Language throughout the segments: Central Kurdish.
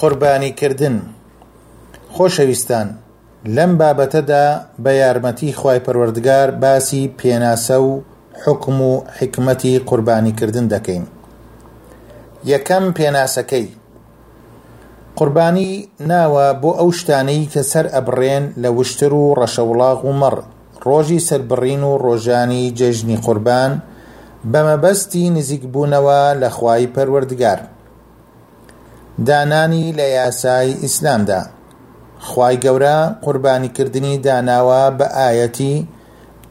قوربانیکردن، خۆشەویستان لەم بابەتەدا بە یارمەتی خوای پەروەردگار باسی پێناسە و حوکم و حیکمەتی قوربانیکردن دەکەین. یەکەم پێناسەکەی، قوربانی ناوە بۆ ئەو شتانەی کە سەر ئەبڕێن لە وشتر و ڕەشەوڵاغ و مەڕ، ڕۆژی سەربڕین و ڕۆژانی جەژنی قوربان بە مەبەستی نزیکبوونەوە لە خوای پەروەردگار. دانانی لە یاسای ئیسلامدا خوای گەورە قوربانی کردنی داناوە بە ئایەتی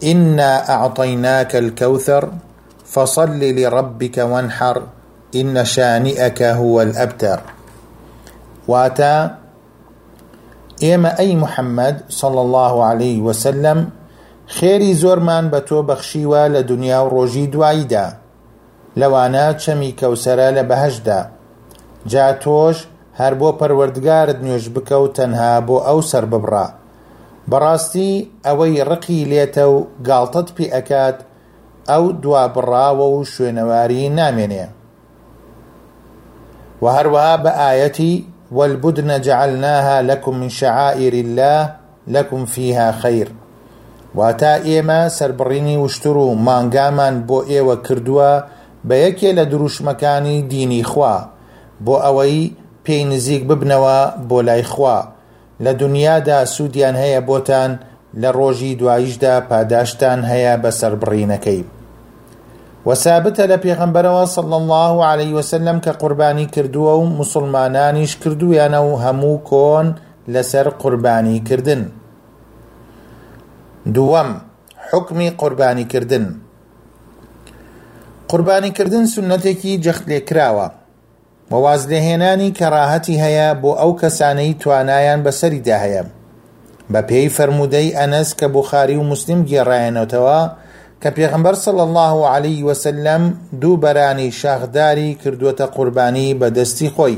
ئینا ئەعتەیناکە الکەوثەر فەصەل لربک وەنحەر ئین شانیئەکە هو الابتر واتە ئێمە ئەی محەممەد صلی الله عليه وسلم خێری زۆرمان بە تۆ بەخشیوە لە دنیا و ڕۆژی دواییدا لەوانە چەمی کەوسەرە لە بەهەشتدا. جا تۆش هەر بۆ پەروەردگارت نوێژ بکە و تەنها بۆ ئەو سەرببڕە. بەڕاستی ئەوەی ڕقی لێتە و گاڵتەت پێ ئەکات، ئەو دوابڕاوە و شوێنەواری نامێنێ. وە هەروەها بە ئایەتی، والبدن جعلناها لکم من شعائر اللە، لکم فیها خیر، واتە، ئێمە سەربڕینی وشتر و مانگامان بۆ ئێوە کردووە بە یەکێ لە دروشمەکانی دینی خوا، بۆ ئەوەی پێی نزیک ببنەوە بۆ لای خوا، لە دونیادا سوودیان هەیە بۆتان لە ڕۆژی دواییشدا پاداشتتان هەیە بە سەربڕینەکەی. وە سابتە لە پێغەمبەرەوە صلی اللە علیە وسلم کە قوربانی کردووە و موسڵمانانیش کردوویانە و هەموو کۆن لەسەر قوربانی کردن دووەم، حوکمی قوربانی کردن قوربانی کردن سونەتێکی جەخت لێکراوە و واز لێهێنانی کەڕاهەتی هەیە بۆ ئەو کەسانەی توانایان بەسەریدا هەیە بە پێی فەرموودەی ئەنەس کە بوخاری و مسلم گێڕایەنەوەتەوە کە پێغمبەر صلی الله علیه وسلم دوو بەرانی شاخداری کردووەتە قوربانی بە دەستی خۆی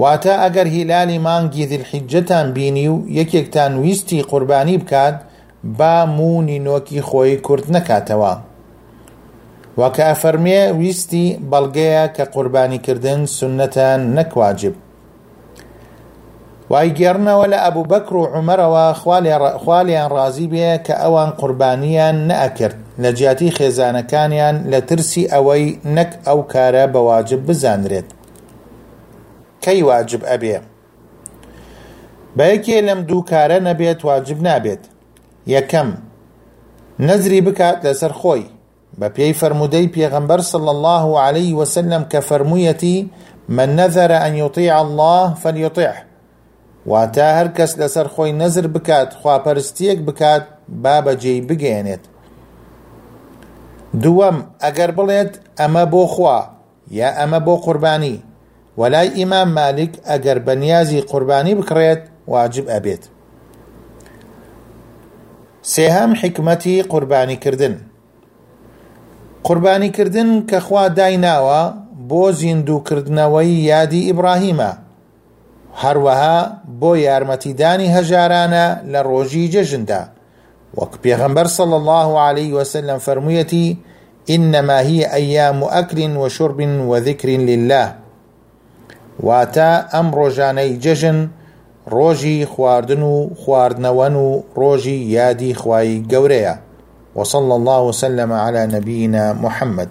واتە ئەگەر هیلالی مانگی ذیلحیجەتان بینی و یەکێکتان ویستی قوربانی بکات با موو و نینۆکی خۆی کورت نەکاتەوە وە کە ئەفەرمێ ویستی بەڵگەیە کە قوربانی کردن سوننەتە نەک واجب وایگێڕنەوە لە ئەبوبەکر و عومەرەوە خوا لێیان ڕازی بێ کە ئەوان قوربانییان نەئەکرد لە جیاتی خێزانەکانیان لە ترسی ئەوەی نەک ئەو کارە بە واجب بزانرێت کەی واجب ئەبێ بە یەکێ لەم دوو کارە نەبێت واجب نابێت یەکەم نەزری بکات لەسەر خۆی بە پێی فەرموودەی پێغەمبەر صلی اللە علیه وسلم کە فەرموویەتی من نذر ان یطیع اللە فلیطعه واتە هەر کەس لەسەر خۆی نەزر بکات خواپەرستیەک بکات با بەجێی بگەیەنێت دووەم ئەگەر بڵێت ئەمە بۆ خوا یا ئەمە بۆ قوربانی وە لای ئیمام مالک ئەگەر بە نیازی قوربانی بکڕێت واجب ئەبێت سێهەم حکمەتی قوربانی کردن قوربانی کردن کە خوا دایناوە بۆ زیندوو کردنەوەی یادی ئیبراهیمە هەروەها بۆ یارمەتیدانی هەژارانە لە ڕۆژی جەژندا وەک پێغەمبەر صلی الله علیه وسلم فەرموویەتی انما هی ایام اکل و شرب و ذکر لله واتە ئەم ڕۆژانەی جەژن ڕۆژی خواردن و خواردنەوەن و ڕۆژی یادی خوای گەورەیە وصلى الله وسلم على نبينا محمد